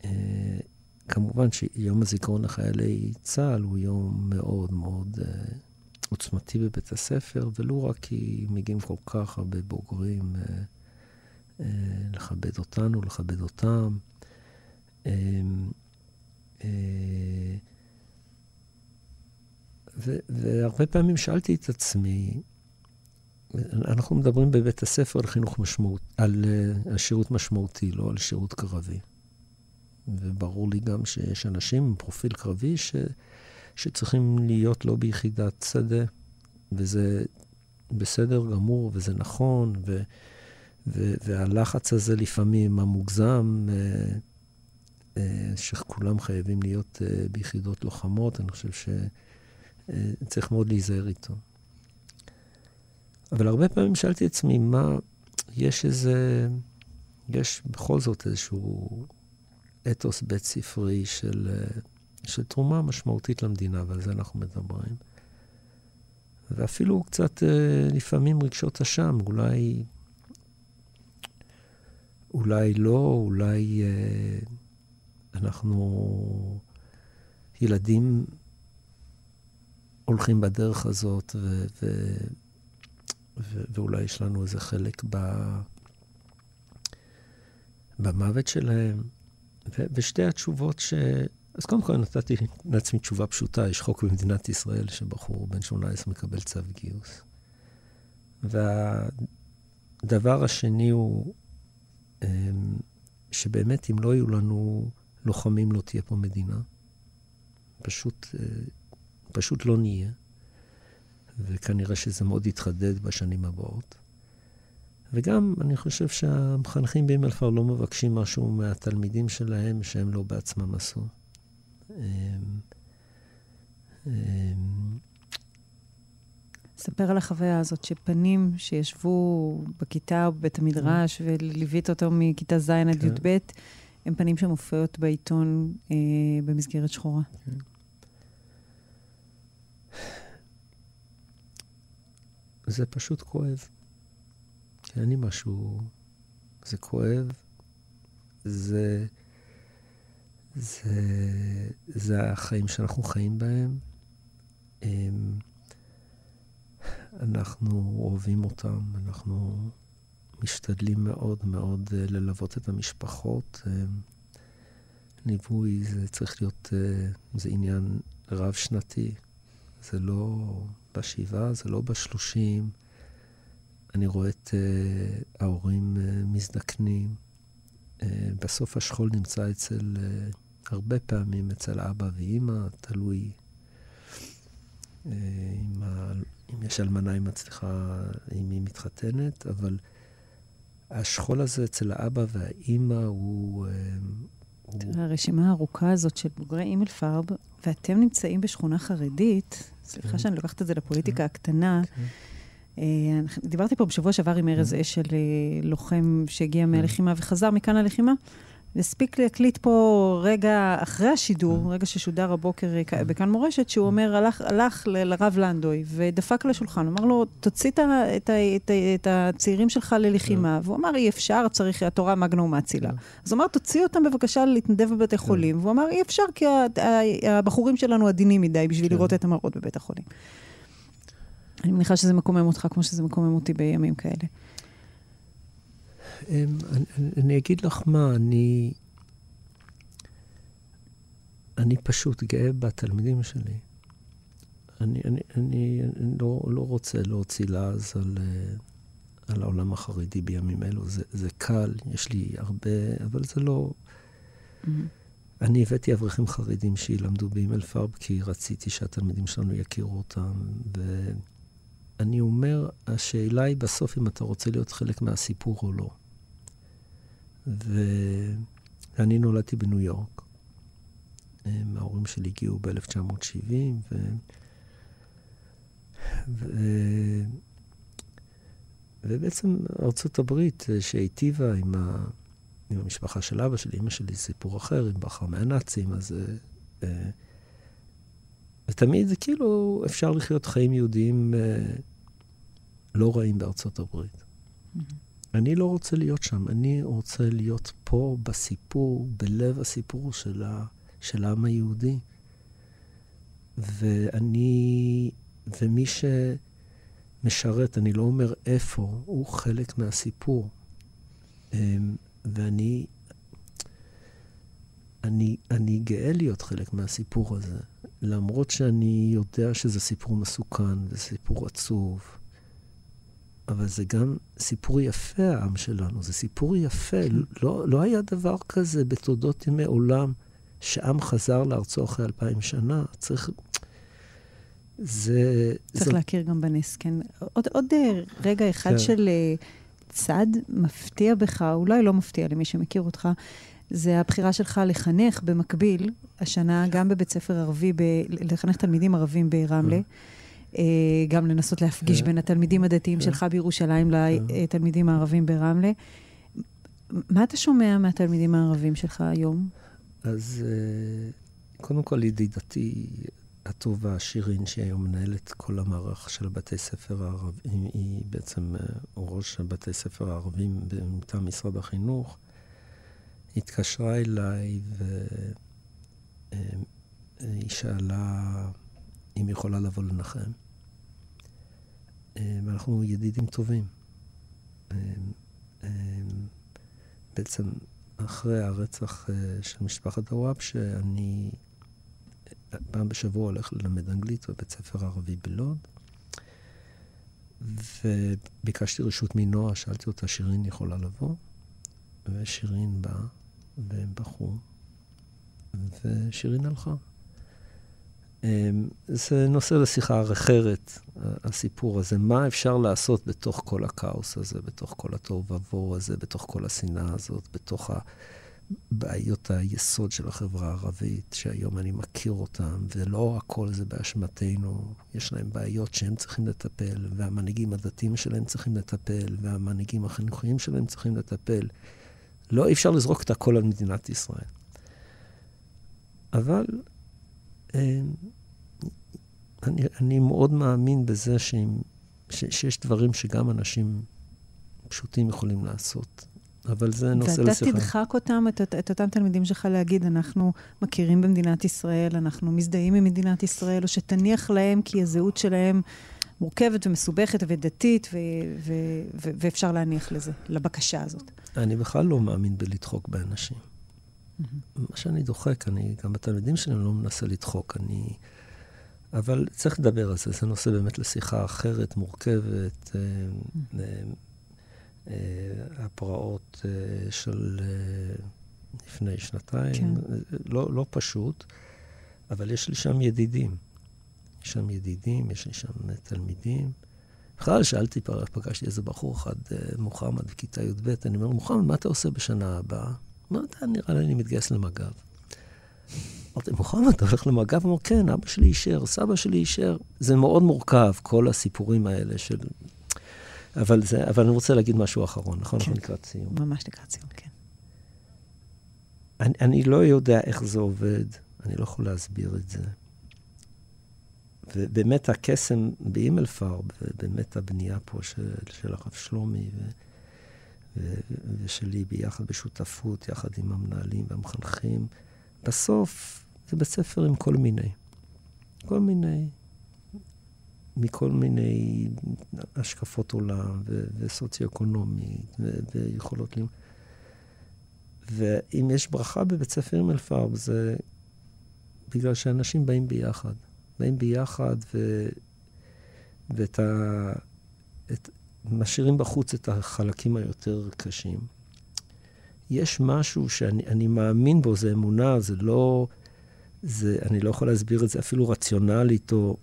אה, כמובן שיום הזיכרון לחיילי צה"ל הוא יום מאוד מאוד uh, עוצמתי בבית הספר, ולו רק כי מגיעים כל כך הרבה בוגרים uh, uh, לכבד אותנו, לכבד אותם. Uh, uh, ו- והרבה פעמים שאלתי את עצמי, אנחנו מדברים בבית הספר על חינוך משמעות, על, uh, על שירות משמעותי, לא על שירות קרבי. וברור לי גם שיש אנשים עם פרופיל קרבי ש, שצריכים להיות לא ביחידת שדה, וזה בסדר גמור, וזה נכון, ו, ו, והלחץ הזה לפעמים המוגזם, אה, אה, שכולם חייבים להיות אה, ביחידות לוחמות, אני חושב שצריך מאוד להיזהר איתו. אבל הרבה פעמים שאלתי את עצמי, מה, יש איזה, יש בכל זאת איזשהו אתוס בית ספרי של, של תרומה משמעותית למדינה, ועל זה אנחנו מדברים. ואפילו קצת אה, לפעמים רגשות אשם, אולי, אולי לא, אולי אה, אנחנו ילדים הולכים בדרך הזאת, ו, ו, ו, ואולי יש לנו איזה חלק ב, במוות שלהם. ושתי התשובות ש... אז קודם כל נתתי לעצמי תשובה פשוטה, יש חוק במדינת ישראל שבחור בן 18 מקבל צו גיוס. והדבר השני הוא אמ, שבאמת אם לא יהיו לנו לוחמים לא תהיה פה מדינה. פשוט, אה, פשוט לא נהיה. וכנראה שזה מאוד יתחדד בשנים הבאות. וגם, אני חושב שהמחנכים באימלפר לא מבקשים משהו מהתלמידים שלהם שהם לא בעצמם עשו. ספר על החוויה הזאת, שפנים שישבו בכיתה או בבית המדרש כן. וליווית אותו מכיתה ז' עד כן. י"ב, הם פנים שמופיעות בעיתון אה, במסגרת שחורה. כן. זה פשוט כואב. אין לי משהו... זה כואב, זה... זה, זה החיים שאנחנו חיים בהם. הם, אנחנו אוהבים אותם, אנחנו משתדלים מאוד מאוד אה, ללוות את המשפחות. ליווי זה צריך להיות, אה, זה עניין רב-שנתי. זה לא בשבעה, זה לא בשלושים. אני רואה את uh, ההורים מזדקנים. בסוף השכול נמצא אצל, הרבה פעמים אצל אבא ואימא, תלוי uh, אם, ה, אם יש אלמנה, היא מצליחה, אם היא מתחתנת, אבל השכול הזה אצל האבא והאימא הוא... Uh, הרשימה הארוכה הזאת של בוגרי אימל פארב, ואתם נמצאים בשכונה חרדית, סליחה כן. שאני לוקחת את זה לפוליטיקה כן. הקטנה, כן. אה, דיברתי פה בשבוע שעבר עם ארז. אשל, אה, לוחם שהגיע מהלחימה וחזר מכאן ללחימה, הספיק להקליט פה רגע אחרי השידור, רגע ששודר הבוקר אה, בכאן מורשת, שהוא אומר, הלך, הלך לרב לנדוי ודפק לשולחן, אמר לו, תוציא את, את, את, את הצעירים שלך ללחימה. והוא אמר, אי אפשר, צריך, התורה מגנום אצילה. אז הוא אמר, תוציא אותם בבקשה להתנדב בבתי חולים. והוא אמר, אי אפשר, כי הבחורים שלנו עדינים מדי בשביל לראות את המראות בבית החולים. אני מניחה שזה מקומם אותך כמו שזה מקומם אותי בימים כאלה. אני, אני- אגיד לך מה, אני... אני פשוט גאה בתלמידים שלי. אני, אני, אני, אני לא, לא רוצה להוציא לעז על, אה, על העולם החרדי בימים אלו. זה, זה קל, יש לי הרבה, אבל זה לא... אני הבאתי אברכים חרדים שילמדו באימייל פארב, כי רציתי שהתלמידים שלנו יכירו אותם. ואני אומר, השאלה היא בסוף אם אתה רוצה להיות חלק מהסיפור או לא. ואני נולדתי בניו יורק. ההורים שלי הגיעו ב-1970, ו... ו... ובעצם ארצות הברית, אה, שהיטיבה עם, ה... עם המשפחה של אבא שלי, אמא שלי, סיפור אחר, עם בחר מהנאצים, אז... אה, אה, ותמיד זה כאילו אפשר לחיות חיים יהודיים לא רעים בארצות הברית. אני לא רוצה להיות שם, אני רוצה להיות פה בסיפור, בלב הסיפור של, ה, של העם היהודי. ואני, ומי שמשרת, אני לא אומר איפה, הוא חלק מהסיפור. אמ, ואני אני, אני גאה להיות חלק מהסיפור הזה, למרות שאני יודע שזה סיפור מסוכן וסיפור עצוב. אבל זה גם סיפור יפה, העם שלנו. זה סיפור יפה. לא, לא היה דבר כזה בתולדות ימי עולם, שעם חזר לארצו אחרי אלפיים שנה. צריך... זה... צריך זה... להכיר גם בנס, כן. עוד, עוד אה, רגע אחד כן. של אה, צד מפתיע בך, אולי לא מפתיע למי שמכיר אותך, זה הבחירה שלך לחנך במקביל, השנה גם בבית ספר ערבי, ב- לחנך תלמידים ערבים ברמלה. אה, גם לנסות להפגיש כן. בין התלמידים הדתיים כן. שלך בירושלים כן. לתלמידים הערבים ברמלה. מה אתה שומע מהתלמידים הערבים שלך היום? אז אה, קודם כל ידידתי הטובה, שירין, שהיא היום מנהלת כל המערך של בתי ספר הערבים, היא בעצם אה, ראש בתי ספר הערבים מטעם משרד החינוך, התקשרה אליי והיא שאלה אם היא יכולה לבוא לנחם. אה, ואנחנו ידידים טובים. אה, אה, בעצם אחרי הרצח uh, של משפחת הוואב, שאני אה, פעם בשבוע הולך ללמד אנגלית בבית ספר ערבי בלוד. וביקשתי רשות מנועה, שאלתי אותה, שירין יכולה לבוא? ושירין באה, והם בחרו, ושירין הלכה. אמ, זה נושא לשיחה אחרת, הסיפור הזה. מה אפשר לעשות בתוך כל הכאוס הזה, בתוך כל התוהו ובוהו הזה, בתוך כל השנאה הזאת, בתוך בעיות היסוד של החברה הערבית, שהיום אני מכיר אותן, ולא הכל זה באשמתנו. יש להם בעיות שהם צריכים לטפל, והמנהיגים הדתיים שלהם צריכים לטפל, והמנהיגים החינוכיים שלהם צריכים לטפל. לא, אי אפשר לזרוק את הכל על מדינת ישראל. אבל אני, אני מאוד מאמין בזה שאם, ש, שיש דברים שגם אנשים פשוטים יכולים לעשות. אבל זה נושא ואתה לשיחה. תדחק אותם, את, את אותם תלמידים שלך להגיד, אנחנו מכירים במדינת ישראל, אנחנו מזדהים עם מדינת ישראל, או שתניח להם כי הזהות שלהם מורכבת ומסובכת ודתית, ו- ו- ו- ואפשר להניח לזה, לבקשה הזאת. אני בכלל לא מאמין בלדחוק באנשים. מה שאני דוחק, אני, גם בתלמידים שלי לא מנסה לדחוק, אני... אבל צריך לדבר על זה, זה נושא באמת לשיחה אחרת, מורכבת. אה, אה, הפרעות אה, של אה, לפני שנתיים, כן. לא, לא פשוט, אבל יש לי שם ידידים. יש שם ידידים, יש לי שם תלמידים. בכלל, שאלתי, פגשתי איזה בחור אחד, אה, מוחמד, בכיתה י"ב, אני אומר, מוחמד, מה אתה עושה בשנה הבאה? מה אתה, נראה לי אני מתגייס למג"ב. אמרתי, מוחמד, אתה הולך למג"ב? הוא אמר, כן, אבא שלי אישר, סבא שלי אישר. זה מאוד מורכב, כל הסיפורים האלה של... אבל, זה, אבל אני רוצה להגיד משהו אחרון, נכון? כן. אנחנו לקראת סיום. ממש לקראת סיום, כן. אני, אני לא יודע איך זה עובד, אני לא יכול להסביר את זה. ובאמת הקסם באימלפרב, ובאמת הבנייה פה של, של הרב שלומי ו, ו, ושלי ביחד בשותפות, יחד עם המנהלים והמחנכים, בסוף זה בית ספר עם כל מיני. כל מיני, מכל מיני השקפות עולם ו- וסוציו-אקונומית ו- ויכולות לימוד. ואם יש ברכה בבית ספר עם אלפרב, זה בגלל שאנשים באים ביחד. באים ביחד ו... ואת ה... את... משאירים בחוץ את החלקים היותר קשים. יש משהו שאני מאמין בו, זה אמונה, זה לא... זה, אני לא יכול להסביר את זה אפילו רציונלית, או...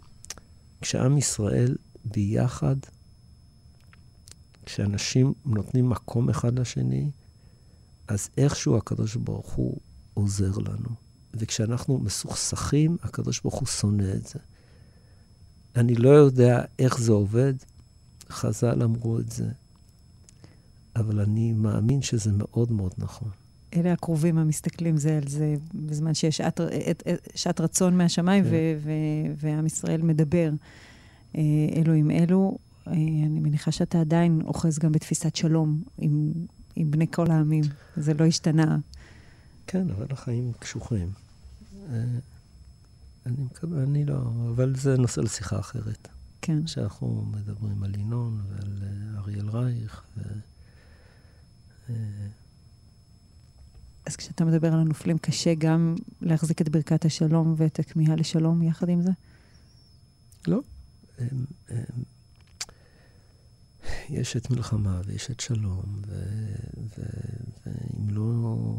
כשעם ישראל ביחד, כשאנשים נותנים מקום אחד לשני, אז איכשהו הקדוש ברוך הוא עוזר לנו. וכשאנחנו מסוכסכים, הקדוש ברוך הוא שונא את זה. אני לא יודע איך זה עובד, חז"ל אמרו את זה, אבל אני מאמין שזה מאוד מאוד נכון. אלה הקרובים המסתכלים זה על זה, בזמן שיש שעת, שעת רצון מהשמיים, כן. ועם ישראל מדבר אה, אלו עם אלו. אה, אני מניחה שאתה עדיין אוחז גם בתפיסת שלום עם, עם בני כל העמים. זה לא השתנה. כן, אבל החיים קשוחים. אה, אני מקווה, אני לא, אבל זה נושא לשיחה אחרת. כן. שאנחנו מדברים על ינון ועל אריאל רייך. ו... אז כשאתה מדבר על הנופלים, קשה גם להחזיק את ברכת השלום ואת הכמיהה לשלום יחד עם זה? לא. הם, הם, יש את מלחמה ויש את שלום, ואם לא,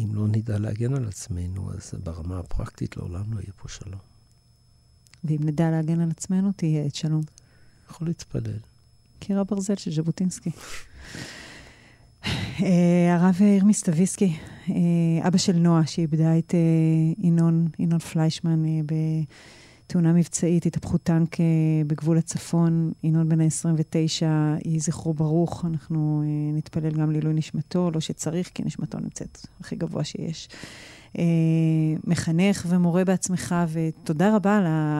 אם לא נדע להגן על עצמנו, אז ברמה הפרקטית לעולם לא יהיה פה שלום. ואם נדע להגן על עצמנו, תהיה את שלום. יכול להתפלל. קיר הברזל של ז'בוטינסקי. אה, הרב ירמי סטוויסקי, אה, אבא של נועה, שאיבדה את אה, ינון, ינון פליישמן בתאונה מבצעית, התהפכות טנק בגבול הצפון. ינון בן ה-29, יהי זכרו ברוך. אנחנו נתפלל גם לעילוי נשמתו, לא שצריך, כי נשמתו נמצאת הכי גבוה שיש. מחנך ומורה בעצמך, ותודה רבה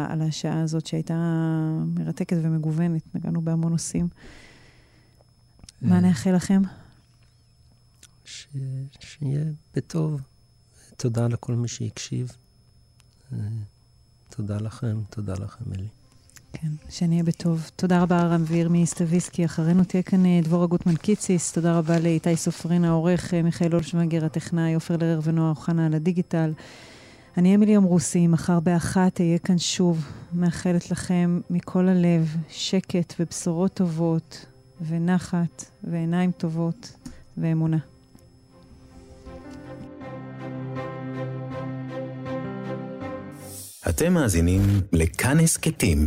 על השעה הזאת שהייתה מרתקת ומגוונת. נגענו בהמון נושאים. מה נאחל לכם? ש... שיהיה בטוב. תודה לכל מי שהקשיב. אה, תודה לכם, תודה לכם, אלי. כן, שנהיה בטוב. תודה רבה, רם וירמי סטוויסקי. אחרינו תהיה כאן אה, דבורה גוטמן קיציס. תודה רבה לאיתי סופרין העורך, אה, מיכאל אולשוונגר הטכנאי, עופר לרר ונועה אוחנה על הדיגיטל. אני אמילי אמרוסי, מחר באחת אהיה כאן שוב. מאחלת לכם מכל הלב שקט ובשורות טובות, ונחת, ועיניים טובות, ואמונה. אתם מאזינים לכאן הסכתים,